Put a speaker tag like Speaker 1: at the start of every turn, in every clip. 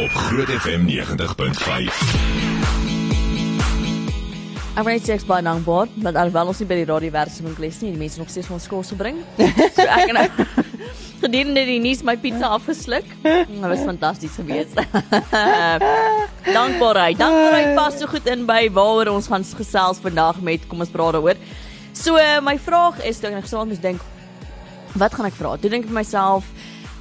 Speaker 1: op Groot FM 90.5.
Speaker 2: Ek weet jy's baie dankbaar, want alhoewel ons nie by die radio werk so moet lees nie, die mense nog steeds ons kos bring. So ek en ek gedurende die nuus my pizza afgesluk. Dit was fantasties geweest. dankbaarheid. Dankbaarheid pas so goed in by waaroor ons gaan gesels vandag met kom ons praat daaroor. So my vraag is toe ek gister moes dink wat gaan ek vra? Toe dink ek vir myself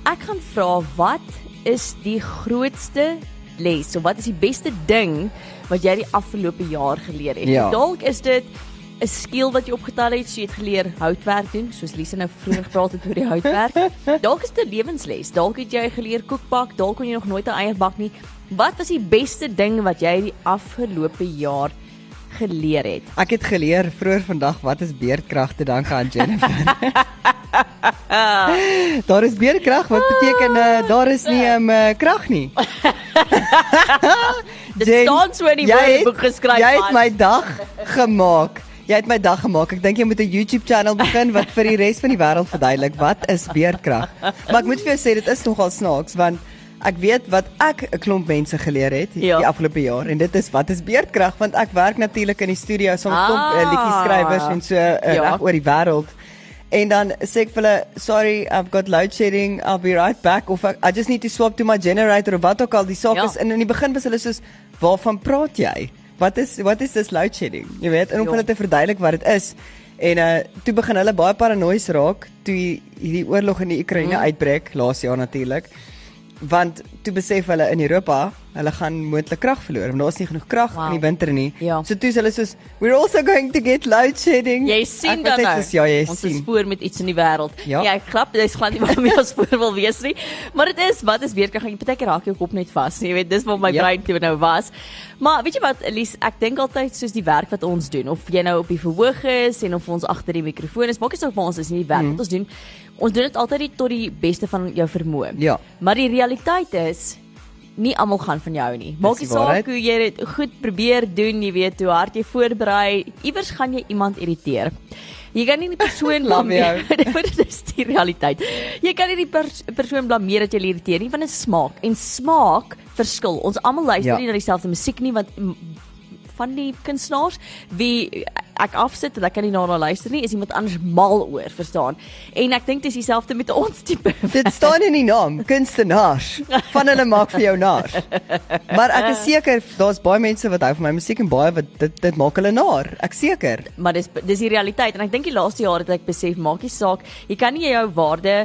Speaker 2: ek gaan vra wat is die grootste les? So wat is die beste ding wat jy die afgelope jaar geleer het?
Speaker 3: Ja.
Speaker 2: Dalk is dit 'n skill wat jy opgetel het, so jy het geleer houtwerk doen, soos Lise nou vroeër gepraat het oor die houtwerk. Dalk is dit 'n lewensles. Dalk het jy geleer kookbak, dalk kon jy nog nooit 'n eier bak nie. Wat was die beste ding wat jy die afgelope jaar geleer het?
Speaker 3: Ek het geleer vroeër vandag wat is beerdkrag te danke aan Jennifer. daar is beerdkrag wat beteken uh, daar is nie 'n um, uh, krag nie.
Speaker 2: Dit
Speaker 3: Jen,
Speaker 2: staan so in die
Speaker 3: het-
Speaker 2: woordeboek geskryf.
Speaker 3: Jy het
Speaker 2: man.
Speaker 3: my dag gemaak. Jy het my dag gemaak. Ek dink jy moet 'n YouTube channel begin wat vir die res van die wêreld verduidelik wat is beerdkrag. Maar ek moet vir jou sê dit is nogal snaaks want ek weet wat ek 'n klomp mense geleer het
Speaker 2: Ja.
Speaker 3: die afgelope jaar en dit is wat is beerdkrag want ek werk natuurlik in die studio saam met klomp uh,
Speaker 2: Ah.
Speaker 3: liedjie skrywers en so uh,
Speaker 2: Ja.
Speaker 3: reg oor die wêreld. En dan sê ek vir hulle, "Sorry, I've got load shedding. I'll be right back." Of ek, I just need to swap to my generator of wat ook al die saak
Speaker 2: Ja.
Speaker 3: is. En in die begin was hulle soos, "Waarvan praat jy? Wat is wat is dis load shedding?" Jy weet, en om
Speaker 2: Ja.
Speaker 3: hulle te verduidelik wat dit is. En uh toe begin hulle baie paranoïes raak toe hi- hierdie oorlog in die Oekraïne
Speaker 2: Mm.
Speaker 3: uitbreek laas jaar natuurlik. Want toe besef hulle in Europa, hulle gaan moontlik krag verloor want daar's nie genoeg krag
Speaker 2: Wow.
Speaker 3: in die winter nie.
Speaker 2: Ja.
Speaker 3: So toe is hulle soos, "We're also going to get load shedding."
Speaker 2: Jy sien dan nou.
Speaker 3: soos, Ja, jy
Speaker 2: ons
Speaker 3: sien.
Speaker 2: is voor met iets in die wêreld.
Speaker 3: Ja.
Speaker 2: ja, ek klap, dis glad nie waarmee ons voor wil wees nie. Maar dit is wat is weerkrag. Jy partykeer raak jou kop net vas. Jy weet, dis waar my
Speaker 3: Ja.
Speaker 2: brein toe nou was. Maar weet jy wat, Elise, ek dink altyd soos die werk wat ons doen, of jy nou op die verhoog is en of ons agter die mikrofoon is, maak nie saak waar ons is nie, die werk
Speaker 3: Mhm.
Speaker 2: wat ons doen. Ons doen dit altyd tot die beste van jou vermoë.
Speaker 3: Ja.
Speaker 2: Maar die realiteit is nie almal gaan van jou nie. Maak nie saak hoe jy dit goed probeer doen, jy weet hoe hard jy voorberei, iewers gaan jy iemand irriteer. Jy kan nie die persoon blameer. dit is die realiteit. Jy kan nie die pers persoon blameer dat jy irriteer nie, want dit is smaak en smaak verskil. Ons almal luister
Speaker 3: Ja.
Speaker 2: nie na dieselfde musiek nie want van die kunstenaars wie ek afsit en ek kan nie na hulle luister nie, is iemand anders mal oor, verstaan? En ek dink dis dieselfde met ons tipe.
Speaker 3: Dit staan in die naam, kunstenaars. Van hulle maak vir jou naar. Maar ek is seker daar's baie mense wat hou van my musiek en baie wat dit dit maak hulle naar. Ek seker.
Speaker 2: maar dis dis die realiteit en ek dink die laaste jare het ek besef maak nie saak jy kan nie jou waarde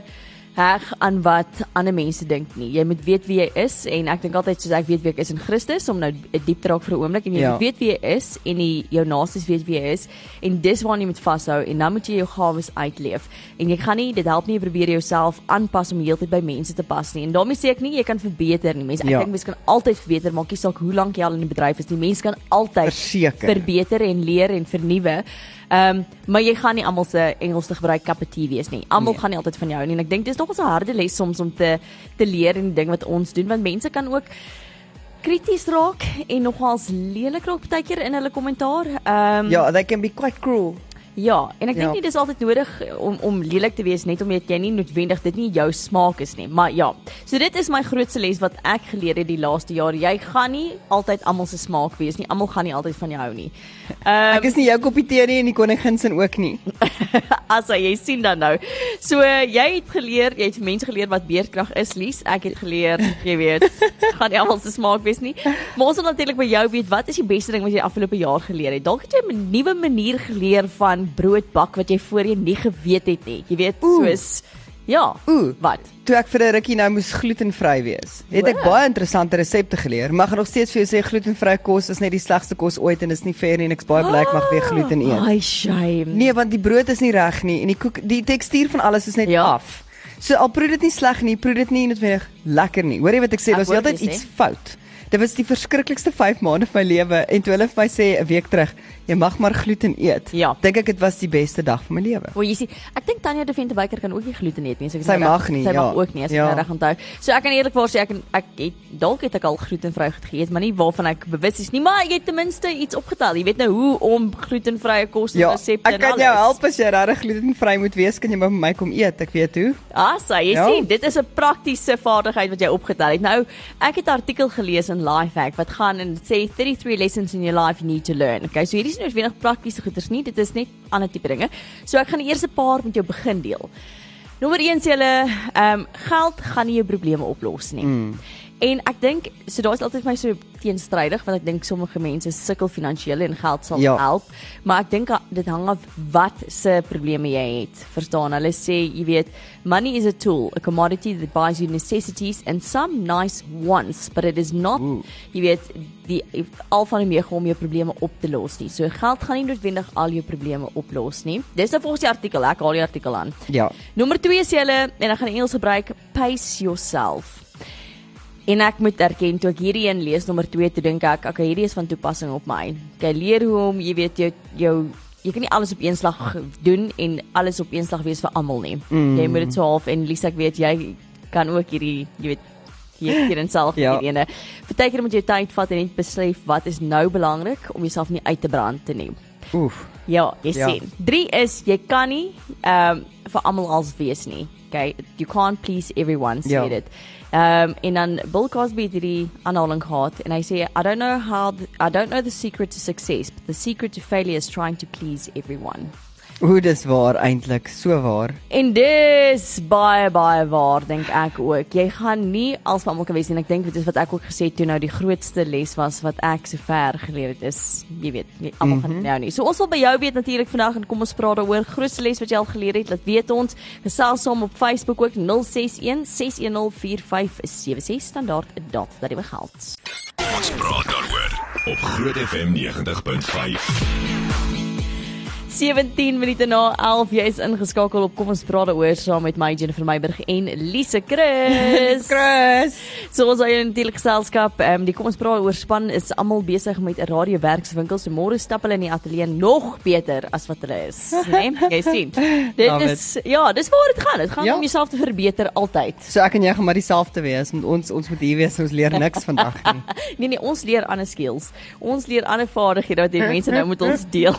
Speaker 2: heg aan wat ander mense dink nie jy moet weet wie jy is en ek dink altyd soos ek weet wie ek is in Christus om nou diep te raak vir 'n oomblik en jy
Speaker 3: Ja.
Speaker 2: moet weet wie jy is en die jou naastes weet wie jy is en dis waarna jy moet vashou en dan moet jy jou gawes uitleef en jy gaan nie dit help nie jy probeer jouself aanpas om heeltyd by mense te pas nie en daarmee sê ek nie jy kan verbeter nie mense ek
Speaker 3: Ja.
Speaker 2: dink mense kan altyd verbeter maak nie saak hoe lank jy al in die bedryf is die mense kan altyd
Speaker 3: Verseker.
Speaker 2: verbeter en leer en vernuwe. Ehm um, maar jy gaan nie almal se Engels te gebruik tea wees nie. Almal
Speaker 3: Nee.
Speaker 2: gaan nie altyd van jou nie en ek dink dis nog 'n harde les soms om te te leer in die ding wat ons doen want mense kan ook krities raak en nogals lelik raak partykeer in hulle kommentaar. Ehm um,
Speaker 3: Ja, they can be quite cruel.
Speaker 2: Ja, en ek dink
Speaker 3: Ja.
Speaker 2: nie dis altyd nodig om om lelik te wees net omdat jy nie noodwendig dit nie jou smaak is nie. Maar ja, so dit is my grootste les wat ek geleer het die laaste jaar. Jy gaan nie altyd almal se smaak wees nie. Almal gaan nie altyd van jou hou nie. Ehm
Speaker 3: Ek is nie jou koppie tee nie en die koningin se ook nie.
Speaker 2: as jy sien dan nou. So jy het geleer, jy het mense geleer wat beerdkrag is, Lies. Ek het geleer, jy weet, gaan nie almal se smaak wees nie. Maar ons wil natuurlik by jou weet, wat is die beste ding wat jy afgelope jaar geleer het? Dalk het jy 'n nuwe manier geleer van brood bak wat jy voorheen nie geweet het nie. Jy weet,
Speaker 3: Oeh.
Speaker 2: soos ja,
Speaker 3: Ooh,
Speaker 2: wat?
Speaker 3: toe ek vir 'n rukkie nou moes glutenvry wees, het ek
Speaker 2: Wow.
Speaker 3: baie interessante resepte geleer. Maar gaan nog steeds vir jou sê glutenvry kos is net die slegste kos ooit en is nie fair nie en ek's baie bly ek mag weer gluten eet.
Speaker 2: Ai, shame.
Speaker 3: Nee, want die brood is nie reg nie en die koek die tekstuur van alles is net
Speaker 2: Ja.
Speaker 3: af. So al proe dit nie sleg nie, proe dit nie noodwendig lekker nie. Hoor jy wat ek sê? Daar's
Speaker 2: jy sê.
Speaker 3: iets fout. Dit was die verskriklikste 5 maande van my lewe en toe hulle vir my sê 'n week terug, jy mag maar gluten eet.
Speaker 2: Ja.
Speaker 3: Dink ek dit was die beste dag van my lewe.
Speaker 2: O, jy sien, ek dink Tanya de Venterbyker kan ook nie gluten eet nie. So ek is
Speaker 3: Sy
Speaker 2: nou
Speaker 3: mag nie,
Speaker 2: Sy
Speaker 3: ja.
Speaker 2: mag ook nie as ek
Speaker 3: Ja.
Speaker 2: nou reg onthou. So ek kan eerlikwaar sê ek ek het dalk het ek al glutenvry goed geëet, maar nie waarvan ek bewus is nie, maar ek het ten minste iets opgetel. Jy weet nou hoe om glutenvrye kos te
Speaker 3: Ja,
Speaker 2: resepte
Speaker 3: ek kan jou help as jy regtig glutenvry moet wees, kan jy by my kom eet. Ek weet hoe.
Speaker 2: Ah, so jy
Speaker 3: Ja.
Speaker 2: sien, dit is 'n praktiese vaardigheid wat jy opgetel het. Nou, ek het 'n artikel gelees in Lifehack wat gaan en dit sê 33 lessons in your life you need to learn. Okay, so hierdie nie noodwendig praktiese goeders nie, dit is net ander tipe dinge. So ek gaan die eerste paar met jou begin deel. Nommer 1 sê hulle, ehm um, geld gaan nie jou probleme oplos nie. Mm. En ek dink so daar's altyd my so teenstrydig want ek dink sommige mense sukkel finansiëel en geld sal
Speaker 3: Ja.
Speaker 2: help, maar ek dink a- dit hang af wat se probleme jy het. Verstaan? Hulle sê, jy weet, money is a tool, a commodity that buys you necessities and some nice wants, but it is not, jy weet, die al van die mega om jou probleme op te los nie. So geld gaan nie noodwendig al jou probleme oplos nie. Dis nou volgens die artikel, ek haal die artikel aan.
Speaker 3: Ja.
Speaker 2: Nommer 2 sê hulle en ek gaan Engels gebruik, pace yourself. En ek moet erken toe ek hierdie een lees nommer 2 toe dink ek, okay, hierdie is van toepassing op my. Jy leer hoe om, jy weet jou jou jy kan nie alles op een slag doen en alles op een slag wees vir almal nie. Mm. Jy moet dit so half en Lisa ek weet jy kan ook hierdie jy weet hier hier in self
Speaker 3: Ja.
Speaker 2: hierdie ene. Partykeer moet jy tyd vat en net besef wat is nou belangrik om jouself nie uit te brand te neem.
Speaker 3: Oef.
Speaker 2: Ja, jy
Speaker 3: Ja.
Speaker 2: sien. 3 is jy kan nie ehm um, vir almal als wees nie. Okay, you can't please everyone,
Speaker 3: Ja.
Speaker 2: dit. Ehm um, en dan Bill Cosby het hierdie aanhaling gehad en hy sê I don't know how the, I don't know the secret to success, but the secret to failure is trying to please everyone.
Speaker 3: Hoe dis waar eintlik, so waar.
Speaker 2: En dis baie baie waar dink ek ook. Jy gaan nie als van almal kan wees nie. Ek dink dit is wat ek ook gesê het toe nou die grootste les was wat ek sover geleer het is, jy weet, nie almal mm -hmm. gaan dit nou nie. So ons wil by jou weet natuurlik vandag en kom ons praat daaroor. Grootste les wat jy al geleer het, laat weet ons. Gesels saam op Facebook ook 061 610 4576 standaard dot dat jy geld.
Speaker 1: Ons praat daaroor op Groot FM 90.5.
Speaker 2: 17 minute na 11 jy is ingeskakel op kom ons praat daaroor saam met my Jennifer Meiburg en Lise Chris.
Speaker 3: Chris.
Speaker 2: So ons het natuurlik geselskap. Ehm um, die kom ons praat oor span is almal besig met 'n radiowerkswinkel. So môre stap hulle in die ateljee nog beter as wat hulle is, né? Nee? Jy sien. Dit
Speaker 3: Love
Speaker 2: is ja, dis waar dit gaan. Dit gaan
Speaker 3: Ja.
Speaker 2: om jouself te verbeter altyd.
Speaker 3: So ek en jy gaan maar dieselfde wees met ons ons moet hier wees ons leer niks vandag nie.
Speaker 2: Nee nee, ons leer ander skills. Ons leer ander vaardighede wat die mense nou met ons deel.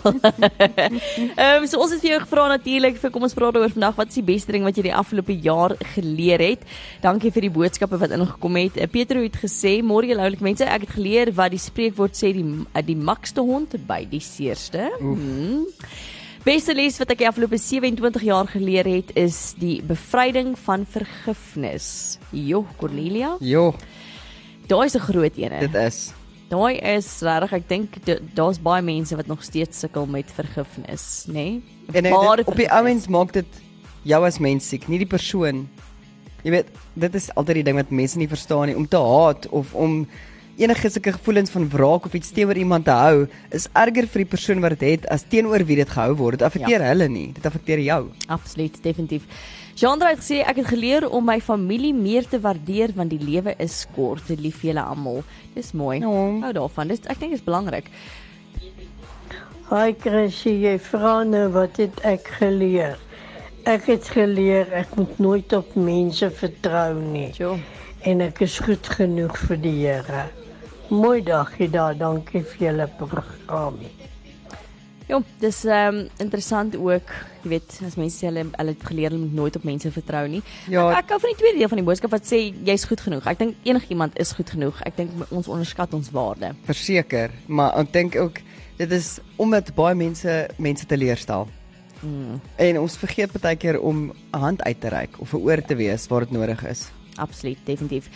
Speaker 2: Ehm um, so ons het vir jou gevra natuurlik vir kom ons praat oor vandag wat is die beste ding wat jy die afgelope jaar geleer het. Dankie vir die boodskappe wat ingekom het. Eh, Petro het gesê môre julle oulike mense, ek het geleer wat die spreekwoord sê die die makste hond by die seerste. Hmm. Beste les wat ek die afgelope 27 jaar geleer het is die bevryding van vergifnis. Jo, Cornelia.
Speaker 3: Jo,
Speaker 2: Daai is 'n groot een.
Speaker 3: dit is.
Speaker 2: Daai is regtig, ek dink da- daar's baie mense wat nog steeds sukkel met vergifnis, nê? Nee?
Speaker 3: En ek dink op die ouens maak dit jou as mens siek, nie die persoon. Jy weet, dit is altyd die ding wat mense nie verstaan nie, om te haat of om enige sulke gevoelens van wraak of iets teenoor iemand te hou, is erger vir die persoon wat dit het as teenoor wie dit gehou word. Dit affekteer ja. hulle nie, dit affekteer jou.
Speaker 2: Absoluut, definitief. Chandra het gesê ek het geleer om my familie meer te waardeer want die lewe is kort. Lief julle almal. Dis mooi.
Speaker 3: Ja.
Speaker 2: Hou daarvan. Dis ek dink dit is belangrik.
Speaker 4: Hi Chrissy, jy vra nou wat het ek geleer? Ek het geleer ek moet nooit op mense vertrou nie
Speaker 2: Jo.
Speaker 4: en ek is goed genoeg vir die Here. Mooi dagie daar, dankie vir julle program.
Speaker 2: Ja, dis ehm um, interessant ook, jy weet, as mense sê hulle hulle het geleer om nooit op mense vertrou nie.
Speaker 3: Ja.
Speaker 2: Ek, ek hou van die tweede deel van die boodskap wat sê jy's goed genoeg. Ek dink enigiemand is goed genoeg. Ek dink ons onderskat ons waarde.
Speaker 3: Verseker, maar ek dink ook dit is omdat baie mense mense teleurstel.
Speaker 2: Mm,
Speaker 3: En ons vergeet baie keer om 'n hand uit te reik of 'n oor te wees waar dit nodig is.
Speaker 2: absoluut, definitief.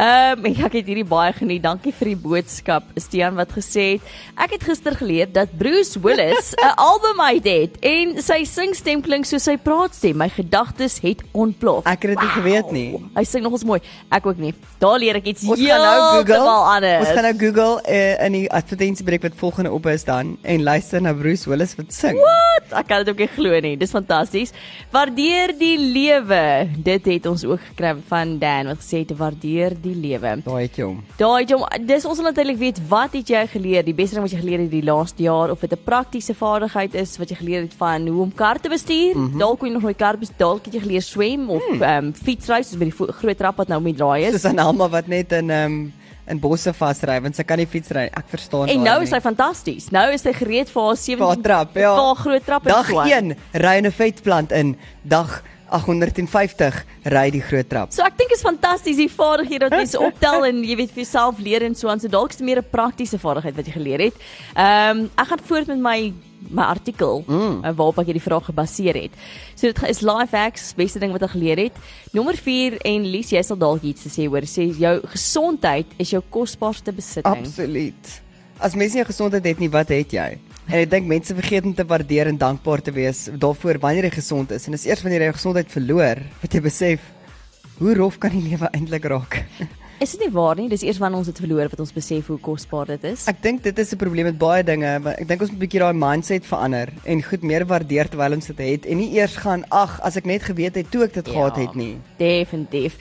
Speaker 2: Ehm um, ek het hierdie baie geniet. Dankie vir die boodskap. Stean wat gesê het, ek het gister geleer dat Bruce Willis 'n album uit het en sy singstem klink soos sy praatstem. My gedagtes het ontplof.
Speaker 3: Ek het dit nie geweet nie.
Speaker 2: Hy sing nogals mooi. Ek ook nie. Daar leer ek iets
Speaker 3: Ons gaan nou Google.
Speaker 2: anders.
Speaker 3: Ons gaan nou Google uh, in die advertensiebreek wat volgende op is dan en luister na Bruce Willis wat sing.
Speaker 2: Wat? Ek kan dit ook nie glo nie. Dis fantasties. Waardeer die lewe. Dit het ons ook gekry van Dan wat gesê het waardeer die lewe.
Speaker 3: Daai het hom.
Speaker 2: Daai jom, dis ons wil natuurlik weet wat het jy geleer? Die beste ding wat jy geleer het die laaste jaar of dit 'n praktiese vaardigheid is wat jy geleer het van hoe om kar te bestuur? Mm -hmm. Dalk kon jy nog nooit kar bestuur, dalk het jy geleer swem of ehm um, fietsry soos by die groot trap wat nou mee draai is.
Speaker 3: Soos aan Alma wat net in ehm um, in bosse vasry want sy kan nie fietsry. Ek verstaan
Speaker 2: En
Speaker 3: haar
Speaker 2: nou
Speaker 3: nie.
Speaker 2: is hy fantasties. Nou is hy gereed vir haar 17
Speaker 3: Vir haar trap, ja.
Speaker 2: Haar groot trap en
Speaker 3: Dag
Speaker 2: so aan.
Speaker 3: 1 ry in 'n vetplant in. Dag 850 ry die groot trap.
Speaker 2: So ek dink is fantasties die vaardighede wat jy se optel en jy weet vir jouself leer en so aan. So dalk is dit meer 'n praktiese vaardigheid wat jy geleer het. Ehm um, ek gaan voort met my my artikel mm. uh, waarop ek hierdie vraag gebaseer het. So dit is life hacks, beste ding wat ek geleer het. Nommer 4 en Lies, jy sal dalk iets te sê hoor. Sê jou gesondheid is jou kosbaarste besitting.
Speaker 3: Absoluut. As mens nie gesondheid het nie, wat het jy? En ek dink mense vergeet om te waardeer en dankbaar te wees daarvoor wanneer jy gesond is. En dis eers wanneer jy jou gesondheid verloor wat jy besef hoe rof kan die lewe eintlik raak.
Speaker 2: Is dit nie waar nie? Dis eers wanneer ons dit verloor wat ons besef hoe kosbaar dit is.
Speaker 3: Ek dink dit is 'n probleem met baie dinge, maar ek dink ons moet 'n bietjie daai mindset verander en goed meer waardeer terwyl ons dit het en nie eers gaan ag as ek net geweet het toe ek dit
Speaker 2: Ja.
Speaker 3: gehad het nie.
Speaker 2: Definitief.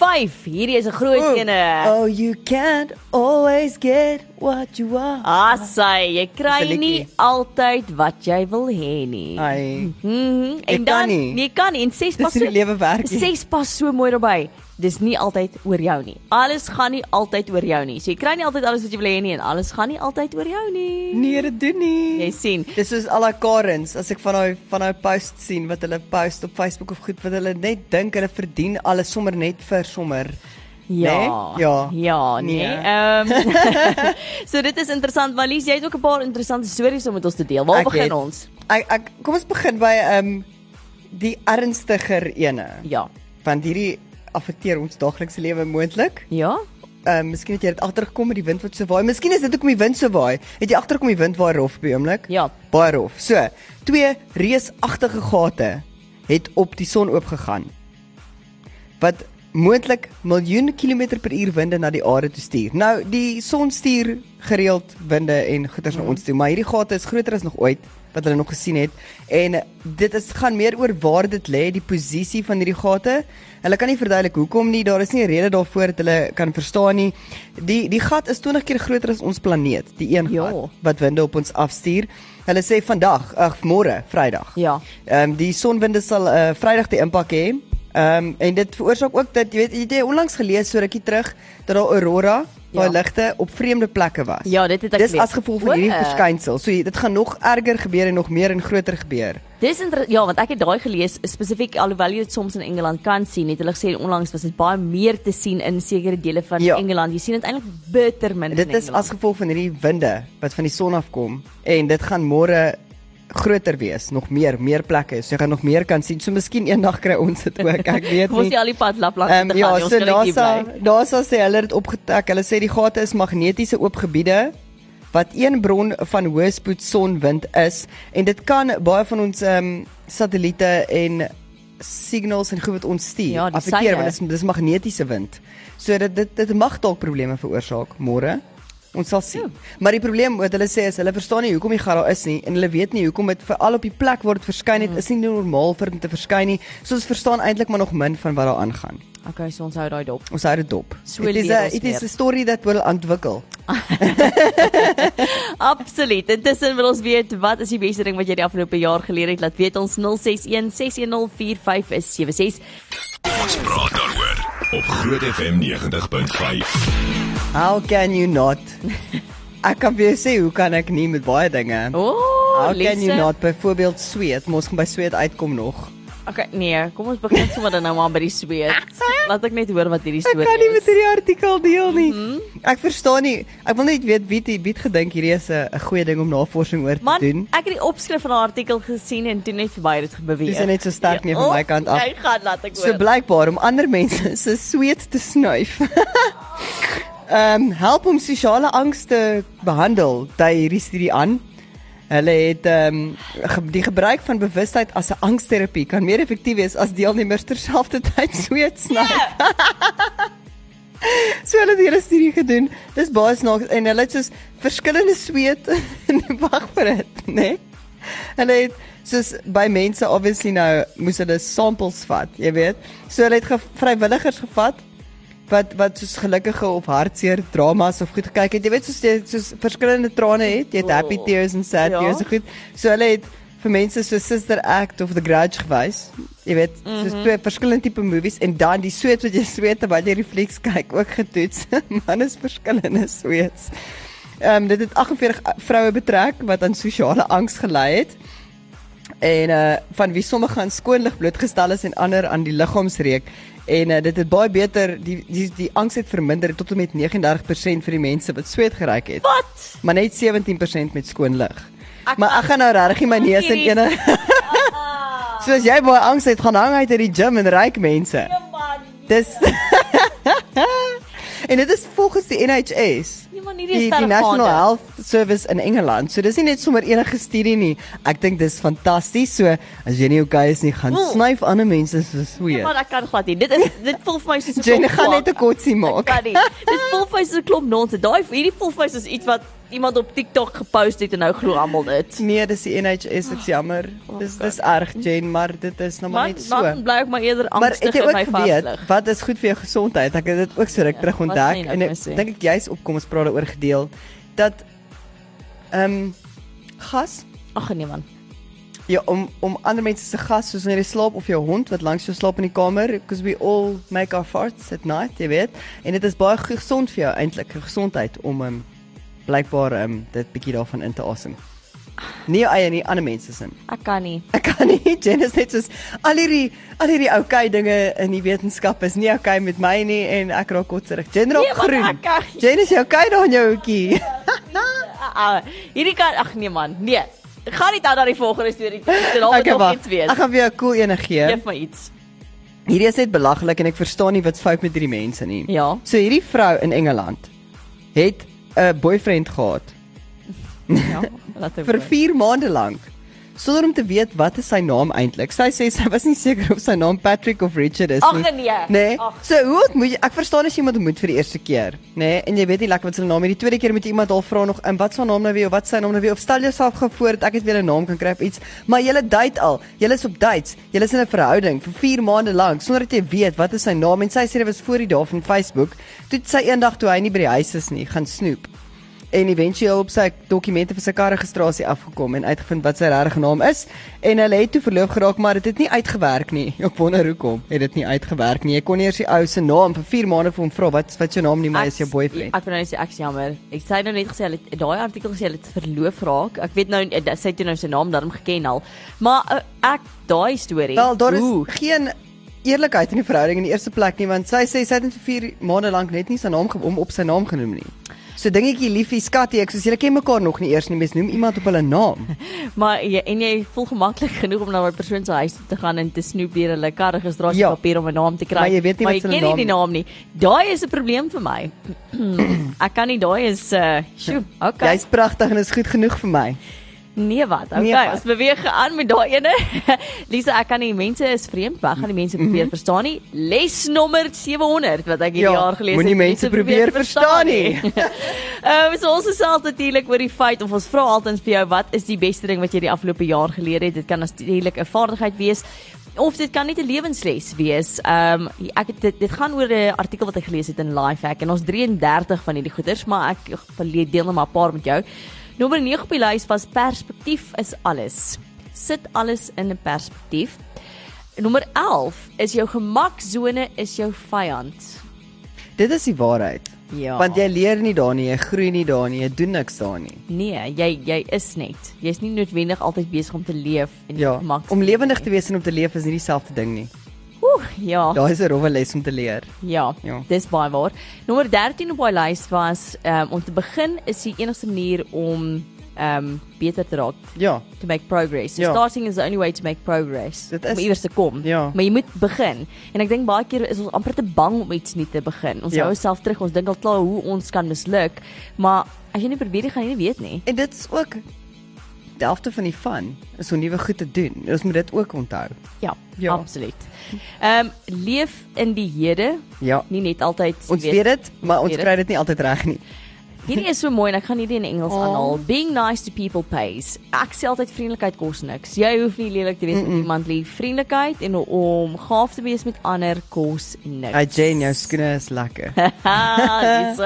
Speaker 2: 5. Hierdie is 'n groot ene.
Speaker 3: oh, you can't always get what you want.
Speaker 2: Asai, jy kry
Speaker 3: Dis
Speaker 2: nie altyd wat jy wil hê nie.
Speaker 3: Ai,
Speaker 2: Mhm.
Speaker 3: Jy
Speaker 2: En dan
Speaker 3: nie.
Speaker 2: nee, kan nie. En ses
Speaker 3: dis
Speaker 2: pas
Speaker 3: hoe die lewe werk. nie.
Speaker 2: Ses pas so mooi daarbey. Dis nie altyd oor jou nie. Alles gaan nie altyd oor jou nie. So jy kry nie altyd alles wat jy wil hê nie en alles gaan nie altyd oor jou nie.
Speaker 3: Nee, dit doen nie.
Speaker 2: Jy sien.
Speaker 3: Dis soos al daai Karens, as ek van daai van daai post sien wat hulle post op Facebook of goed wat hulle net dink hulle verdien alles sommer net vir sommer.
Speaker 2: Ja.
Speaker 3: Nee? Ja.
Speaker 2: Ja, nee.
Speaker 3: Nee.
Speaker 2: Ehm So dit is interessant, maar Lies, jy het ook 'n paar interessante stories om met ons te deel. Waar
Speaker 3: Ek
Speaker 2: begin
Speaker 3: het-
Speaker 2: ons?
Speaker 3: Ek ek kom ons begin by ehm um, die ernstiger ene.
Speaker 2: Ja.
Speaker 3: Want hierdie affekteer ons daaglikse lewe moontlik.
Speaker 2: Ja?
Speaker 3: Ehm um, miskien het jy dit agtergekom met die wind wat so waai. Miskien is dit hoekom die wind so waai. Het jy agtergekom die wind waai rof op die oomblik?
Speaker 2: Ja.
Speaker 3: Baie rof. So, twee reusagtige gate het op die son oopgegaan. Wat moontlik miljoene kilometer per uur winde na die aarde toe stuur. Nou, die son stuur gereeld winde en goeters na ons toe, maar hierdie gate is groter as nog ooit wat hulle nog gesien het en dit is gaan meer oor waar dit lê, die posisie van hierdie gate. Hulle kan nie verduidelik hoekom nie, daar is nie 'n rede daarvoor dat hulle kan verstaan nie. Die die gat is 20 keer groter as ons planeet, die een
Speaker 2: Ja.
Speaker 3: gat wat winde op ons afstuur. Hulle sê vandag, ag môre, Vrydag.
Speaker 2: Ja.
Speaker 3: Ehm um, die sonwinde sal uh, Vrydag die impak hê. Ehm um, en dit veroorsaak ook dat jy weet jy het onlangs gelees so rukkie terug dat daar aurora, daai
Speaker 2: Ja.
Speaker 3: ligte op vreemde plekke was.
Speaker 2: Ja, dit het ek
Speaker 3: Dis as gevolg van hierdie
Speaker 2: eh,
Speaker 3: verskynsel. So dit gaan nog erger gebeur en nog meer en groter gebeur.
Speaker 2: Dis ja, want ek het daai gelees spesifiek alhoewel jy dit soms in Engeland kan sien, het hulle gesê onlangs was dit baie meer te sien in sekere dele van
Speaker 3: Ja.
Speaker 2: Engeland. Jy sien dit eintlik bitter min.
Speaker 3: Dit is as gevolg van hierdie winde wat van die son afkom en dit gaan môre groter wees, nog meer, meer plekke. So jy gaan nog meer kan sien. So miskien eendag kry ons dit ook. Ek weet
Speaker 2: Ons
Speaker 3: nie.
Speaker 2: nie al die pad Lapland
Speaker 3: Ehm
Speaker 2: te
Speaker 3: ja,
Speaker 2: gaan. Ons
Speaker 3: so NASA. NASA sê hulle het dit opgetek. Hulle sê die gate is magnetiese oop gebiede wat een bron van hoëspoed sonwind is en dit kan baie van ons ehm um, satelliete en signals en goed wat ons stuur
Speaker 2: Ja, seile.
Speaker 3: want dit is dis magnetiese wind. So dit dit dit mag dalk probleme veroorsaak môre. Ons sal sien.
Speaker 2: Ja.
Speaker 3: Maar die probleem wat hulle sê is hulle verstaan nie hoekom die gat daar is nie en hulle weet nie hoekom dit veral op die plek waar dit verskyn het
Speaker 2: Mm.
Speaker 3: is nie normaal vir dit te verskyn nie. So ons verstaan eintlik maar nog min van wat daar aangaan.
Speaker 2: Okay, so ons hou daai dop.
Speaker 3: Ons hou dit dop.
Speaker 2: So
Speaker 3: It is a it is a story that will ontwikkel.
Speaker 2: Absoluut. Intussen wil ons weet wat is die beste ding wat jy die afgelope jaar geleer het? Laat weet ons 061 610 4576.
Speaker 1: Ons praat daaroor op Groot FM 90.5.
Speaker 3: How can you not? Ek kan vir jou sê hoe kan ek nie met baie dinge.
Speaker 2: O,
Speaker 3: How
Speaker 2: oh,
Speaker 3: can you not byvoorbeeld sweet? Mos gaan by sweet uitkom nog.
Speaker 2: Okay, nee, kom ons begin sommer dan nou maar by die sweet. Laat ek net hoor wat hierdie
Speaker 3: Ek
Speaker 2: storie
Speaker 3: kan nie met
Speaker 2: is.
Speaker 3: hierdie artikel deel nie.
Speaker 2: Mhm.
Speaker 3: Ek verstaan nie. Ek wil net weet wie het wie gedink hierdie is 'n goeie ding om navorsing oor te
Speaker 2: Man,
Speaker 3: doen.
Speaker 2: ek het die opskrif van die artikel gesien en toe net verby dit beweeg.
Speaker 3: Dis net so sterk nie van my kant af.
Speaker 2: Ek gaan laat ek
Speaker 3: So
Speaker 2: hoor.
Speaker 3: blykbaar om ander mense se sweet te snuif. Ehm um, help om sosiale angs te behandel. Dui hierdie studie aan. Hulle het ehm um, die gebruik van bewustheid as 'n angsterapie kan meer effektief wees as deelnemers terselfdertyd sweet snuif. so hulle het hierdie studie gedoen. Dis baie snaaks en hulle het soos verskillende sweet wag vir dit, né? Nee? hulle het soos by mense obviously nou moes hulle samples vat, jy weet. So hulle het ge vrywilligers gevat wat wat soos gelukkige of hartseer dramas of goed gekyk het. Jy weet soos jy soos verskillende trane het. Jy het happy tears en sad
Speaker 2: Ja.
Speaker 3: tears en goed. So hulle het vir mense so Sister Act of The Grudge gewys. Jy weet, soos twee verskillende tipe movies en dan die sweet wat jy sweet terwyl jy refleks kyk ook getoets. Man is verskillende sweets. Ehm um, dit het 48 vroue betrek wat aan sosiale angs gelei het en uh van wie sommige aan skoonlig blootgestel is en ander aan die liggaamsreuk en uh, dit het baie beter die die die angs het verminder tot en met 39% vir die mense wat sweet geryk het.
Speaker 2: Wat?
Speaker 3: Maar net 17% met skoon lig. Maar ek gaan nou regtig my neus in ene Soos jy baie angs het, gaan hang uit uit die gym en ryk mense.
Speaker 2: Ja man.
Speaker 3: Dis En dit is volgens die NHS.
Speaker 2: Nee man, hierdie is
Speaker 3: Die, die National. Health Service in Engeland. So dis nie net sommer enige studie nie. Ek dink dis fantasties. So as jy nie okay is nie, gaan
Speaker 2: Oeh.
Speaker 3: snyf ander mense se sweet.
Speaker 2: Ja, maar ek kan glad nie. Dit is dit voel vir my soos 'n klomp
Speaker 3: gaan net 'n kotsie
Speaker 2: Ek
Speaker 3: maak.
Speaker 2: Kan nie. Dit voel vir my soos 'n klomp nonsens. Daai hierdie voel vir my soos iets wat iemand op TikTok gepost het en nou glo almal dit.
Speaker 3: Nee, dis die NHS, ek's jammer. Dis dis erg, Jen, maar dit is nou maar net so.
Speaker 2: man bly ek maar eerder
Speaker 3: Maar
Speaker 2: angstig
Speaker 3: het jy
Speaker 2: in
Speaker 3: ook
Speaker 2: my
Speaker 3: geweet
Speaker 2: vaslig.
Speaker 3: wat is goed vir jou gesondheid? Ek het dit ook so ruk
Speaker 2: Ja,
Speaker 3: terug ontdek
Speaker 2: jy
Speaker 3: en ek
Speaker 2: my
Speaker 3: dink ek jy's op kom ons praat daaroor gedeel dat ehm um, gas
Speaker 2: Ag nee man.
Speaker 3: Ja, om om ander mense se gas soos wanneer jy slaap of jou hond wat langs jou slaap in die kamer because we all make our farts at night, jy weet. En dit is baie gesond vir jou eintlik, gesondheid om um, blykbaar um, dit bietjie daarvan in te asem. Jou eie nie, ander mense se.
Speaker 2: Ek kan nie.
Speaker 3: Ek kan nie Janice net soos al hierdie al hierdie okay dinge in die wetenskap is nie okay met my nie en ek raak kotserig. Jen raak
Speaker 2: Nee,
Speaker 3: groen.
Speaker 2: ek kan nie.
Speaker 3: Janice, jy okay daar in jou hoekie?
Speaker 2: Ah, hierdie kan ag nee man. Nee. Ek gaan nie dan na die volgende storie toe. Dit sal nog iets wees.
Speaker 3: Ek gaan vir jou 'n cool een gee.
Speaker 2: Geef my iets.
Speaker 3: Hierdie is net belaglik en ek verstaan nie wat's fout met hierdie mense nie.
Speaker 2: Ja.
Speaker 3: So hierdie vrou in Engeland het 'n boyfriend gehad
Speaker 2: Ja. Laat ek
Speaker 3: vir 4 maande lank sonder om te weet wat is sy naam eintlik. Sy sê sy was nie seker of sy naam Patrick of Richard is
Speaker 2: Ag,
Speaker 3: nie.
Speaker 2: nee.
Speaker 3: Nee.
Speaker 2: Ag.
Speaker 3: So hoe ontmoet jy ek verstaan as jy iemand ontmoet vir die eerste keer, nê? Nee, en jy weet nie lekker wat sy naam is. Die tweede keer moet jy iemand al vra nog en wat is haar naam nou weer of wat is sy naam nou weer of stel jouself gou voor dat ek net weer 'n naam kan kry of iets. Maar jy date al. Jy is op dates. Jy is in 'n verhouding vir 4 maande lank sonder dat jy weet wat is sy naam en sy sê dit was voor die dae van Facebook. Toe sy eendag toe hy nie by die huis is nie, gaan snoep en eventueel op sy dokumente vir sy karregistrasie afgekom en uitgevind wat sy regte naam is en hulle het toe verloof geraak maar dit het nie uitgewerk nie. Ek wonder hoekom het dit nie uitgewerk nie. Jy kon nie eers die ou se naam vir 4 maande vir hom vra wat wat jou naam nie maar is jou boyfriend.
Speaker 2: Ek wil net sê ek's jammer. Ek sê nou net gesê hulle het- daai artikel gesê hulle het verloof raak. Ek weet nou eh, sy het toe nou sy naam daarom geken al. Maar uh, ek daai storie.
Speaker 3: Wel daar is
Speaker 2: Oeh,
Speaker 3: geen eerlikheid in die verhouding in die eerste plek nie want sy sê sy het net vir 4 maande lank net nie sy naam hom op sy naam genoem nie. So dingetjie liefie skatjie ek soos julle ken mekaar nog nie eers nie mens noem iemand op hulle naam.
Speaker 2: maar jy en jy voel gemaklik genoeg om na 'n persoon se huis te gaan en te snoep deur hulle
Speaker 3: Ja.
Speaker 2: karregistrasiepapier om 'n naam te kry.
Speaker 3: Maar jy weet nie
Speaker 2: maar
Speaker 3: wat hulle
Speaker 2: ken nie
Speaker 3: naam
Speaker 2: die naam nie. Daai is 'n probleem vir my. ek kan nie daai is uh sjoe, okay.
Speaker 3: Jy's pragtig en is goed genoeg vir my.
Speaker 2: Nee wat? Okay,
Speaker 3: Nee, wat?
Speaker 2: ons beweeg aan met daai ene. Lisa, ek kan nie mense is vreemd, maar gaan die mense probeer verstaan nie. Les nommer 700 wat ek hierdie
Speaker 3: Mhm. Ja,
Speaker 2: jaar gelees
Speaker 3: moenie mense probeer verstaan nie.
Speaker 2: Ehm so ons self natuurlik oor die feit of ons vra altyd vir jou wat is die beste ding wat jy die afgelope jaar geleer het? Dit kan natuurlik 'n vaardigheid wees of dit kan net 'n lewensles wees. Ehm ek het dit, dit gaan oor 'n artikel wat ek gelees het in Lifehack en ons 33 van hierdie goeders, maar ek verleer deel net maar 'n paar met jou. Nommer 9 op die lys was perspektief is alles. Sit alles in 'n perspektief. Nommer 11 is jou gemaksone is jou vyand.
Speaker 3: Dit is die waarheid.
Speaker 2: Ja.
Speaker 3: Want jy leer nie daar nie, jy groei nie daar nie, jy doen niks daar nie.
Speaker 2: Nee, jy jy is net. Jy's nie noodwendig altyd besig om te leef en
Speaker 3: Ja,
Speaker 2: gemak.
Speaker 3: om lewendig te wees en om te leef is nie dieselfde ding nie.
Speaker 2: Oeh, ja.
Speaker 3: Daar is 'n rowwe les om te leer.
Speaker 2: Ja,
Speaker 3: Ja.
Speaker 2: dis baie waar. Nommer 13 op my lys was um, om te begin is die enigste manier om um beter te raak,
Speaker 3: Ja,
Speaker 2: to make progress. So
Speaker 3: Ja.
Speaker 2: starting is the only way to make progress.
Speaker 3: Dit is-
Speaker 2: om iewers te kom.
Speaker 3: Ja.
Speaker 2: Maar jy moet begin. En ek dink baie keer is ons amper te bang om iets nie te begin. Ons
Speaker 3: Ja.
Speaker 2: hou osself terug. Ons dink al klaar hoe ons kan misluk, maar as jy nie probeer nie, gaan jy nie weet nie.
Speaker 3: en dit is ook helfte van die fun, is om nuwe goed te doen. Ons moet dit ook onthou.
Speaker 2: Ja,
Speaker 3: Ja.
Speaker 2: absoluut. Ehm leef in die hede,
Speaker 3: Ja.
Speaker 2: nie net altyd
Speaker 3: Ons weet dit, maar ons kry dit nie altyd reg nie.
Speaker 2: Hierdie is so mooi en ek gaan hierdie in Engels
Speaker 3: Oh.
Speaker 2: aanhaal. Being nice to people pays. Ek sê altyd vriendelikheid kos niks. Jy hoef nie lelik te wees mm -mm. met iemand lief. Vriendelikheid en om gaaf te wees met ander kos niks.
Speaker 3: Hey Jane, jou skoene is lekker.
Speaker 2: Dis.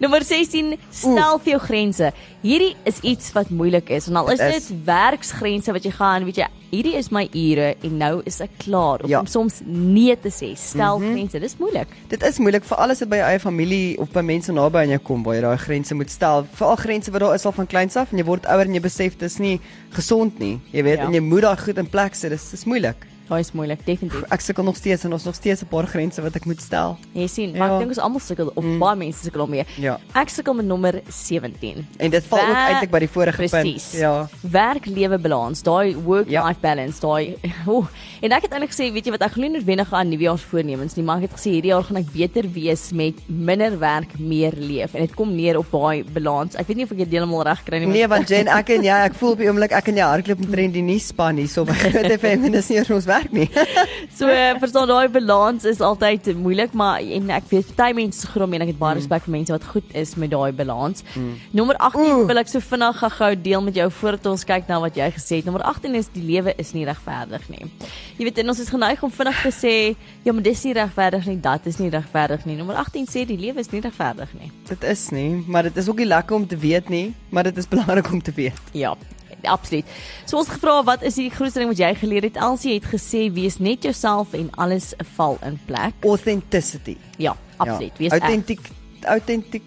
Speaker 2: Nommer 16, stel vir jou grense. Hierdie is iets wat moeilik is. En al is
Speaker 3: Dit
Speaker 2: dit werksgrense wat jy gaan, weet jy, hierdie is my ure en nou is ek klaar. Of
Speaker 3: Ja.
Speaker 2: om soms nee te sê. Stel mm -hmm. grense. Dis moeilik.
Speaker 3: Dit is moeilik vir alles wat by jou eie familie of by mense naby aan jou kom waar jy daai grense moet stel. Veral grense wat daar is al van kleins af en jy word ouer en jy besef dis nie gesond nie. Jy weet
Speaker 2: Ja.
Speaker 3: en jy moet daai goed in plek sit. Dis dis moeilik.
Speaker 2: Daai is moeilik, definitief.
Speaker 3: Ek sukkel nog steeds en ons nog steeds 'n paar grense wat ek moet stel.
Speaker 2: Jy sien, maar
Speaker 3: Ja.
Speaker 2: ek dink ons almal sukkel of mm. baie mense sukkel daarmee.
Speaker 3: Ja.
Speaker 2: Ek sukkel met nommer 17.
Speaker 3: En dit val ook
Speaker 2: Wer-
Speaker 3: eintlik by die vorige
Speaker 2: Presies.
Speaker 3: punt. Ja.
Speaker 2: Werk-lewe balans, daai work-life
Speaker 3: Ja.
Speaker 2: balance, daai oh. En ek het eintlik gesê, weet jy wat, ek glo nie noodwendig aan nuwejaarsvoornemens nie, maar ek het gesê hierdie jaar gaan ek beter wees met minder werk, meer leef en dit kom neer op daai balans. Ek weet nie of ek dit heeltemal reg kry nie. maar-
Speaker 3: Nee, want Jen, ek en jy, ek voel op die oomblik ek en jy hardloop omtrent die nuusspan hier so by Groot FM en dis nie ons werk nie.
Speaker 2: So uh, verstaan daai balans is altyd moeilik, maar en ek weet party mense grom en ek het baie respek vir mense wat goed is met daai balans. Mm. Nommer 18
Speaker 3: Oeh.
Speaker 2: wil ek so vinnig gou deel met jou voordat ons kyk na wat jy gesê het. Nommer 18 is die lewe is nie regverdig nie. Jy weet en ons is geneig om vinnig te sê, ja, maar dis nie regverdig nie, dat is nie regverdig nie. Nommer 18 sê die lewe is nie regverdig nie.
Speaker 3: dit is nie, maar dit is ook nie lekker om te weet nie, maar dit is belangrik om te weet.
Speaker 2: Ja, absoluut. So ons gevra wat is die grootste ding wat jy geleer het? Elsie het gesê wees net jouself en alles val in plek.
Speaker 3: Authenticity.
Speaker 2: Ja, absoluut.
Speaker 3: Ja.
Speaker 2: Wees ek.
Speaker 3: Authentic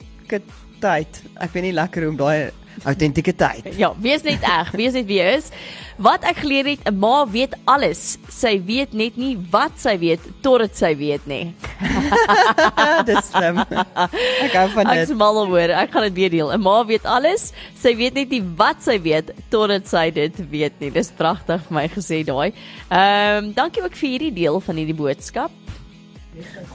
Speaker 3: authenticiteit. Ek weet nie lekker hoe om daai authenticiteit.
Speaker 2: Ja, wees net eg, wees net wie jy is. Wat ek geleer het, 'n ma weet alles. Sy weet net nie wat sy weet totdat sy weet nie.
Speaker 3: Dis slim. Ek hou van
Speaker 2: Ek
Speaker 3: dit.
Speaker 2: is mal oor. Ek gaan dit weer deel. 'n Ma weet alles. Sy weet net nie wat sy weet totdat sy dit weet nie. Dis pragtig vir my gesê daai. Ehm, um, dankie ook vir hierdie deel van hierdie boodskap.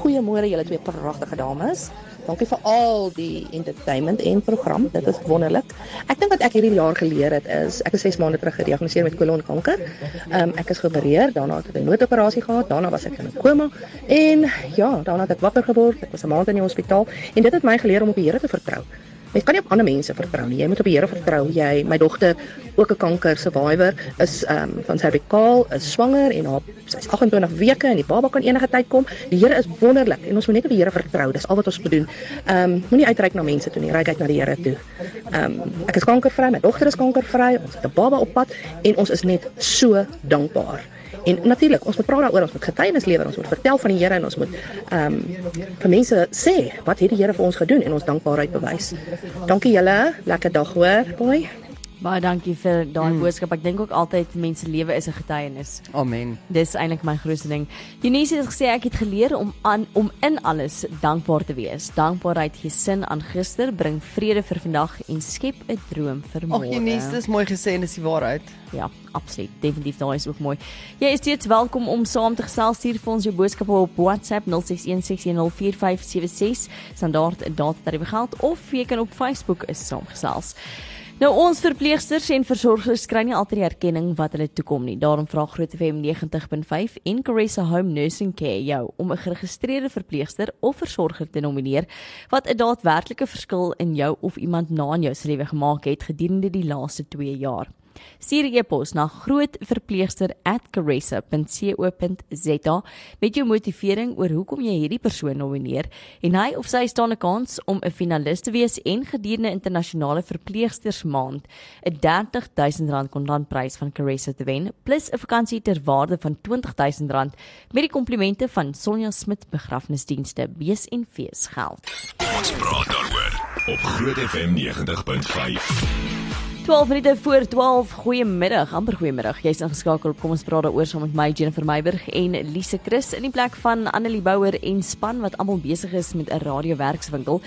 Speaker 5: Goeiemôre julle twee pragtige dames. Dankie vir al die entertainment en program. Dit is wonderlik. Ek dink wat ek hierdie jaar geleer het is ek is 6 maande terug gediagnoseer met kolonkanker. Ehm um, ek is geopereer, daarna het ek 'n noodoperasie gehad, daarna was ek in 'n koma en ja, daarna het ek wakker geword. Ek was 'n maand in die hospitaal en dit het my geleer om op die Here te vertrou. Mens kan nie op ander mense vertrou nie. Jy moet op die Here vertrou. Jy, my dogter, ook 'n kanker survivor, is ehm um, van servikaal, is swanger en haar sy's 28 weke en die baba kan enige tyd kom. Die Here is wonderlik en ons moet net op die Here vertrou. Dis al wat ons moet doen. Ehm um, moenie uitreik na mense toe nie, reik uit na die Here toe. Ehm um, ek is kankervry, my dogter is kankervry, ons het 'n baba op pad en ons is net so dankbaar. En natuurlik, ons moet praat daaroor, ons moet getuienis lewer, ons moet vertel van die Here en ons moet ehm um, vir mense sê wat het die Here vir ons gedoen en ons dankbaarheid bewys. Dankie julle, lekker dag hoor. Bye.
Speaker 2: Baie dankie vir daai mm. boodskap. Ek dink ook altyd mense lewe is 'n getuienis.
Speaker 3: Amen.
Speaker 2: Dis eintlik my grootste ding. Eunice het gesê ek het geleer om aan om in alles dankbaar te wees. Dankbaarheid gee sin aan gister, bring vrede vir vandag en skep 'n droom vir
Speaker 3: Ag
Speaker 2: môre.
Speaker 3: Janice, dis mooi gesê en dis die waarheid.
Speaker 2: Ja, absoluut. Definitief daai is ook mooi. Jy is steeds welkom om saam te gesels. Stuur vir ons jou boodskappe op WhatsApp 0616104576 standaard data geld of jy kan op Facebook is saamgesels. Nou ons verpleegsters en versorgers kry nie altyd die erkenning wat hulle toekom nie. Daarom vra Groot FM 90.5 en Caressa Home Nursing Care jou om 'n geregistreerde verpleegster of versorger te nomineer wat 'n daadwerklike verskil in jou of iemand na in jou se lewe gemaak het gedurende die laaste 2 jaar. Stuur 'n e-pos na grootverpleegster@caressa.co.za met jou motivering oor hoekom jy hierdie persoon nomineer en hy of sy staan 'n kans om 'n finalis te wees en gedurende internasionale verpleegstersmaand 'n R30000 kontantprys van Caressa te wen plus 'n vakansie ter waarde van R20000 met die komplimente van Sonja Smit begrafnisdienste bees en feesgeld.
Speaker 1: Ons praat daaroor op Groot FM 90.5.
Speaker 2: 12 minute voor 12. Goeiemiddag, amper goeiemiddag. Jy's ingeskakel op Kom ons praat daaroor saam met my Jennifer Meiburg en Lise Chris in die plek van Annelie Bouwer en span wat almal besig is met 'n radiowerkswinkel.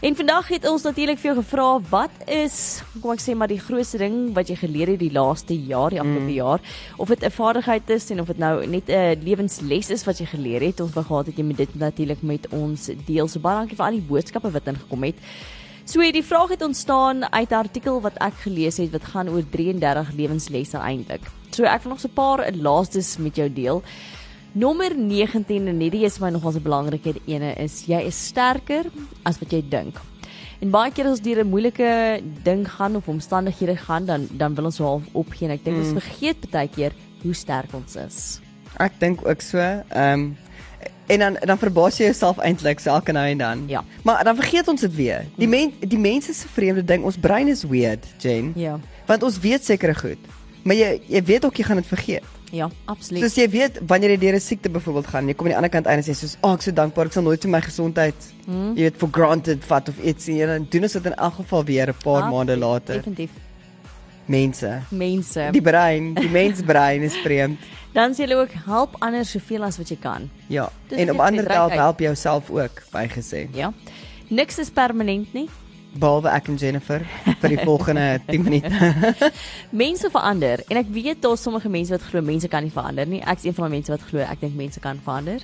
Speaker 2: En vandag het ons natuurlik vir jou gevra wat is, kom ek sê maar die grootste ding wat jy geleer het die laaste jaar, die afgelope mm. jaar, of dit 'n vaardigheid is en of dit nou net 'n lewensles is wat jy geleer het. Ons wou gehad het jy met dit natuurlik met ons deel. So baie dankie vir al die boodskappe wat ingekom het. So die vraag het ontstaan uit 'n artikel wat ek gelees het wat gaan oor 33 lewenslesse eintlik. So ek wil nog so 'n paar laastes met jou deel. Nommer 19 en hierdie is my nogals 'n belangrike ene is jy is sterker as wat jy dink. En baie keer as ons deur 'n moeilike ding gaan of omstandighede gaan, dan dan wil ons half opgee en ek dink
Speaker 3: Mm.
Speaker 2: ons vergeet baie keer hoe sterk ons is.
Speaker 3: Ek dink ook so. Ehm um, en dan dan verbaas jy jouself eintlik elke nou en dan.
Speaker 2: Ja.
Speaker 3: Maar dan vergeet ons dit weer. Die men die mense se vreemde ding, ons brein is weird, Jane.
Speaker 2: Ja.
Speaker 3: Want ons weet sekere goed. Maar jy jy weet ook jy gaan dit vergeet.
Speaker 2: Ja, absoluut.
Speaker 3: Soos jy weet wanneer jy deur 'n siekte byvoorbeeld gaan, jy kom aan die ander kant uit en sê soos, "Ag, oh, ek is so dankbaar, ek sal nooit vir my gesondheid,
Speaker 2: Hmm.
Speaker 3: jy weet, for granted vat of iets nie." En dan doen ons dit in elk geval weer 'n paar
Speaker 2: Ah,
Speaker 3: maande later.
Speaker 2: Definitief.
Speaker 3: Mense.
Speaker 2: Mense.
Speaker 3: Die brein, die mensbrein is vreemd.
Speaker 2: Dan sê hulle ook help ander soveel as wat jy kan.
Speaker 3: Ja.
Speaker 2: Dis
Speaker 3: En om ander te help, help jouself ook, bygesê.
Speaker 2: Ja. Niks is permanent nie.
Speaker 3: Behalwe ek en Jennifer vir die volgende 10 minute.
Speaker 2: Mense verander en ek weet daar's sommige mense wat glo mense kan nie verander nie. Ek's een van die mense wat glo ek dink mense kan verander.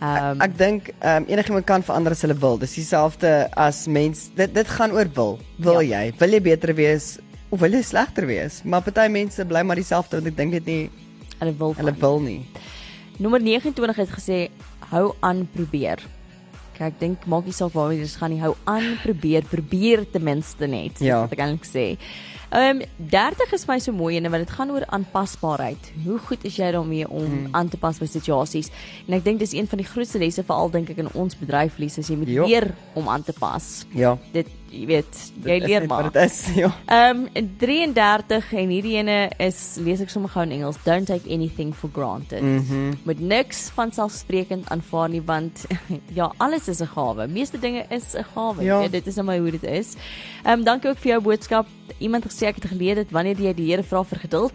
Speaker 2: Ehm
Speaker 3: Ek dink ehm um, enigiemand kan verander as hulle wil. Dis dieselfde as mens. Dit dit gaan oor wil. Wil
Speaker 2: Ja.
Speaker 3: jy? Wil jy beter wees of jy slegter wees? Maar party mense bly maar dieselfde want ek dink dit nie
Speaker 2: hulle wil
Speaker 3: hulle
Speaker 2: verander.
Speaker 3: wil nie.
Speaker 2: Nommer 29 het gesê hou aan probeer. Kyk, ek dink maak nie saak waarmee jy gaan nie, hou aan probeer, probeer ten minste net.
Speaker 3: Ja.
Speaker 2: Wat ek eintlik sê. Ehm um, 30 is my so mooi en want dit gaan oor aanpasbaarheid. Hoe goed is jy daarmee om
Speaker 3: Hmm.
Speaker 2: aan te pas by situasies? En ek dink dis een van die grootste lesse veral dink ek in ons bedryflies as jy moet
Speaker 3: Ja.
Speaker 2: leer om aan te pas.
Speaker 3: Ja.
Speaker 2: Dit jy weet, jy
Speaker 3: Dit
Speaker 2: leer maar.
Speaker 3: Dit is ja.
Speaker 2: Ehm um, 33 en hierdie ene is lees ek sommer gou in Engels. Don't take anything for granted.
Speaker 3: Mhm.
Speaker 2: Met niks van selfsprekend aanvaar nie want ja, alles is 'n gawe. Meeste dinge is 'n gawe.
Speaker 3: Ja.
Speaker 2: Ja. Dit is nou maar hoe dit is. Ehm um, dankie ook vir jou boodskap. Iemand gesê ek het geleer dit wanneer jy die Here vra vir geduld,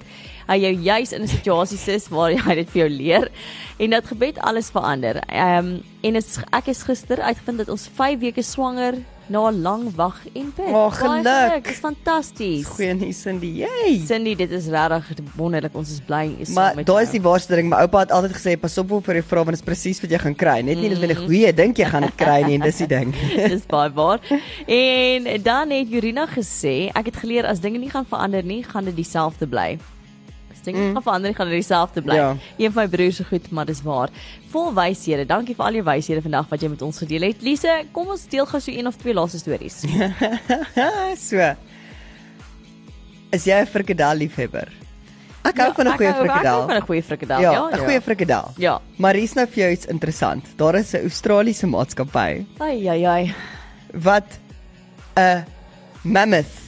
Speaker 2: hy jou juis in 'n situasie sit waar hy dit vir jou leer en dat gebed alles verander. Ehm um, en is, ek is gister uitgevind dat ons 5 weke swanger na lang wag en bid.
Speaker 3: O,
Speaker 2: Baie
Speaker 3: geluk.
Speaker 2: Dis fantasties.
Speaker 3: Goeie nuus in die jy.
Speaker 2: Cindy, dit is regtig wonderlik. Ons is bly is
Speaker 3: Maar
Speaker 2: saam met
Speaker 3: daai is
Speaker 2: jou.
Speaker 3: die waarste ding. My oupa het altyd gesê pas op vir die vrou want dit is presies wat jy gaan kry. Net nie dat jy hoe jy dink jy gaan dit kry nie en dis die ding.
Speaker 2: Dis baie waar. En dan het Jurina gesê, ek het geleer as dinge nie gaan verander nie, gaan dit dieselfde bly. As dinge mm. gaan verander nie, gaan dit dieselfde bly.
Speaker 3: Ja.
Speaker 2: Een van my broers se goed, maar dis waar. Vol wyshede. Dankie vir al jou wyshede vandag wat jy met ons gedeel het. Lise, kom ons deel gou so een of twee laaste stories.
Speaker 3: so. Is jy 'n frikadel liefhebber? Ek hou van 'n goeie
Speaker 2: Ek hou
Speaker 3: frikadel.
Speaker 2: van 'n goeie frikadel.
Speaker 3: Ja,
Speaker 2: Ja,
Speaker 3: 'n goeie frikadel.
Speaker 2: Ja.
Speaker 3: Maar hier's nou vir jou iets interessant. Daar is 'n Australiese maatskappy
Speaker 2: Ai ai ai.
Speaker 3: wat 'n mammoth,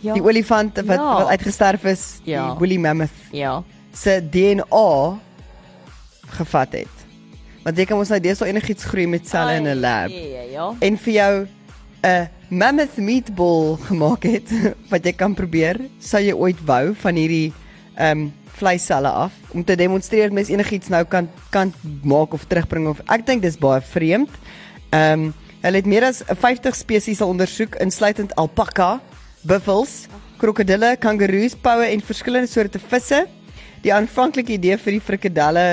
Speaker 2: Ja.
Speaker 3: die olifant wat
Speaker 2: Ja.
Speaker 3: wat uitgesterf is,
Speaker 2: Ja.
Speaker 3: die woolly mammoth
Speaker 2: Ja.
Speaker 3: se DNA gevat het. Want jy kan ons nou deesdae enigiets groei met selle in 'n lab.
Speaker 2: Ja, ja, ja.
Speaker 3: En vir jou 'n mammoth meatball gemaak het wat jy kan probeer, sou jy ooit wou van hierdie ehm um, vleisselle af om te demonstreer mens enigiets nou kan kan maak of terugbring of ek dink dis baie vreemd. Ehm um, hulle het meer as 50 spesies al ondersoek insluitend alpaka, buffels, krokodille, kangaroes, poue en verskillende soorte visse. Die aanvanklike idee vir die frikadelle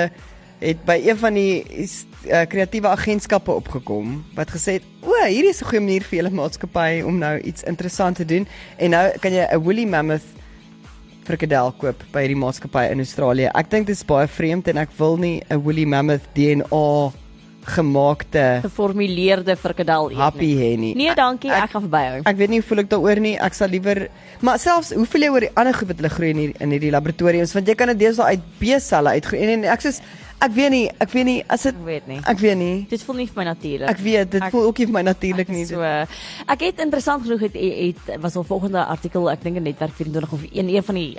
Speaker 3: het by een van die uh, kreatiewe agentskappe opgekom wat gesê het: "O, hierdie is 'n goeie manier vir julle maatskappy om nou iets interessant te doen." En nou kan jy 'n woolly mammoth frikadel koop by hierdie maatskappy in Australië. Ek dink dit is baie vreemd en ek wil nie 'n woolly mammoth DNA gemaakte
Speaker 2: Geformuleerde frikadel eet.
Speaker 3: happy hê nie.
Speaker 2: Nee, dankie. Ek,
Speaker 3: Ek-
Speaker 2: gaan verbyhou.
Speaker 3: Ek weet nie hoe voel ek daaroor nie. Ek sal liewer maar selfs hoe voel jy oor die ander goed wat hulle groei in hierdie in hierdie laboratoriums want jy kan dit deesdae uit B-selle uitgroei en, en ek sê ek weet nie, ek weet nie as dit
Speaker 2: Ek weet nie.
Speaker 3: ek weet nie.
Speaker 2: Dit voel nie vir my natuurlik.
Speaker 3: Ek weet dit
Speaker 2: Ek-
Speaker 3: voel ook nie vir my natuurlik nie.
Speaker 2: So ek het interessant genoeg het, het was al volgende artikel, ek dink in netwerk 24 of een een van die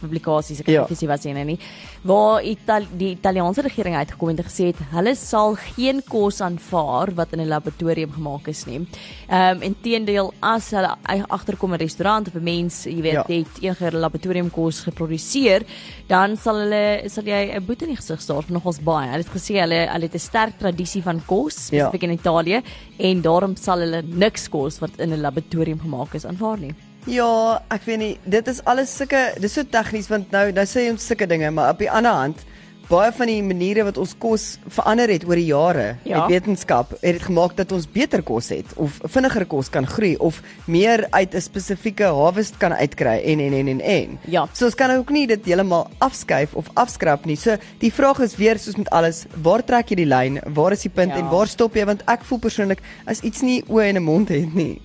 Speaker 2: publikasies ek
Speaker 3: Ja.
Speaker 2: weet nie wat sê nou nie waar Ital die Italiaanse regering uitgekom het en gesê het hulle sal geen kos aanvaar wat in 'n laboratorium gemaak is nie. Ehm um, inteendeel as hulle agterkom 'n restaurant of 'n mens, jy weet,
Speaker 3: Ja.
Speaker 2: ja. het enige laboratoriumkos geproduseer, dan sal hulle sal jy 'n boete in die gesig staar vir nogals baie. Hulle het gesê hulle hulle het 'n sterk tradisie van kos
Speaker 3: Ja.
Speaker 2: spesifiek in Italië en daarom sal hulle niks kos wat in 'n laboratorium gemaak is aanvaar nie.
Speaker 3: Ja, ek weet nie, dit is alles sulke dis so tegnies want nou nou sê jy ons sulke dinge, maar op die ander hand baie van die maniere wat ons kos verander het oor die jare
Speaker 2: Ja.
Speaker 3: met wetenskap het dit gemaak dat ons beter kos het of vinniger kos kan groei of meer uit 'n spesifieke harvest kan uitkry en en en en en.
Speaker 2: Ja.
Speaker 3: So ons kan ook nie dit heeltemal afskuif of afskrap nie. So die vraag is weer soos met alles, waar trek jy die lyn? Waar is die punt
Speaker 2: Ja.
Speaker 3: en waar stop jy? Want ek voel persoonlik as iets nie oë en 'n mond het nie.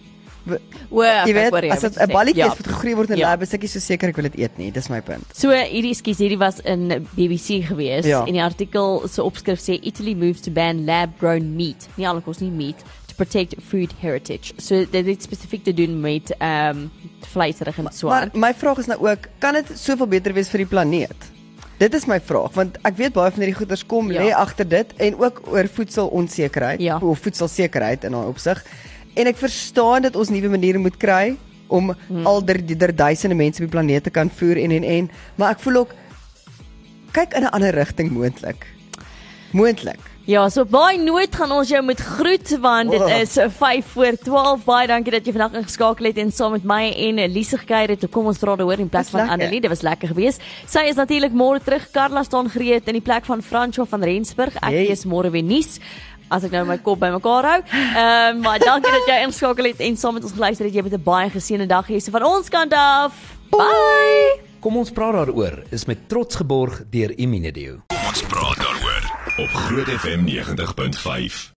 Speaker 2: O,
Speaker 3: Jy weet,
Speaker 2: jou
Speaker 3: as dit 'n balletjie
Speaker 2: Ja.
Speaker 3: is wat gegroei word in
Speaker 2: Ja.
Speaker 3: lab, is ek nie so seker ek wil dit eet nie. Dis my punt.
Speaker 2: So hierdie skus hierdie was in BBC gewees
Speaker 3: Ja.
Speaker 2: en die artikel se opskrif sê Italy moves to ban lab grown meat. Nie al kos nie meat to protect food heritage. So dit het spesifiek te doen met ehm um, vleiserig en so
Speaker 3: Maar my vraag is nou ook, kan dit soveel beter wees vir die planeet? Dit is my vraag want ek weet baie van hierdie goeders kom
Speaker 2: Ja.
Speaker 3: lê agter dit en ook oor voedselonsekerheid
Speaker 2: Ja.
Speaker 3: of voedselsekerheid in daai opsig. En ek verstaan dat ons nuwe maniere moet kry om hmm. al der, der duisende mense op die planeet te kan voer en en en, maar ek voel ook kyk in 'n ander rigting moontlik. Moontlik.
Speaker 2: Ja, so baie nooit gaan ons jou moet groet want dit
Speaker 3: Oh.
Speaker 2: is 5 voor 12. Baie dankie dat jy vandag ingeskakel het en saam met my en Elise gekuier het. Kom ons praat daaroor in plek van. Annelie. Dit was lekker geweest. Sy is natuurlik môre terug. Carla staan gereed in die plek van François van Rensburg. Ek
Speaker 3: Hey.
Speaker 2: lees môre weer nuus. As ek nou my kop bymekaar hou. Ehm maar dankie dat jy ingeskakel het en saam met ons geluister het. Jy het 'n baie geseënde dag hê. So van ons kant af. Bye.
Speaker 6: Kom ons praat daaroor is met trots geborg deur Imunedio.
Speaker 1: Kom ons praat daaroor op Groot FM 90.5.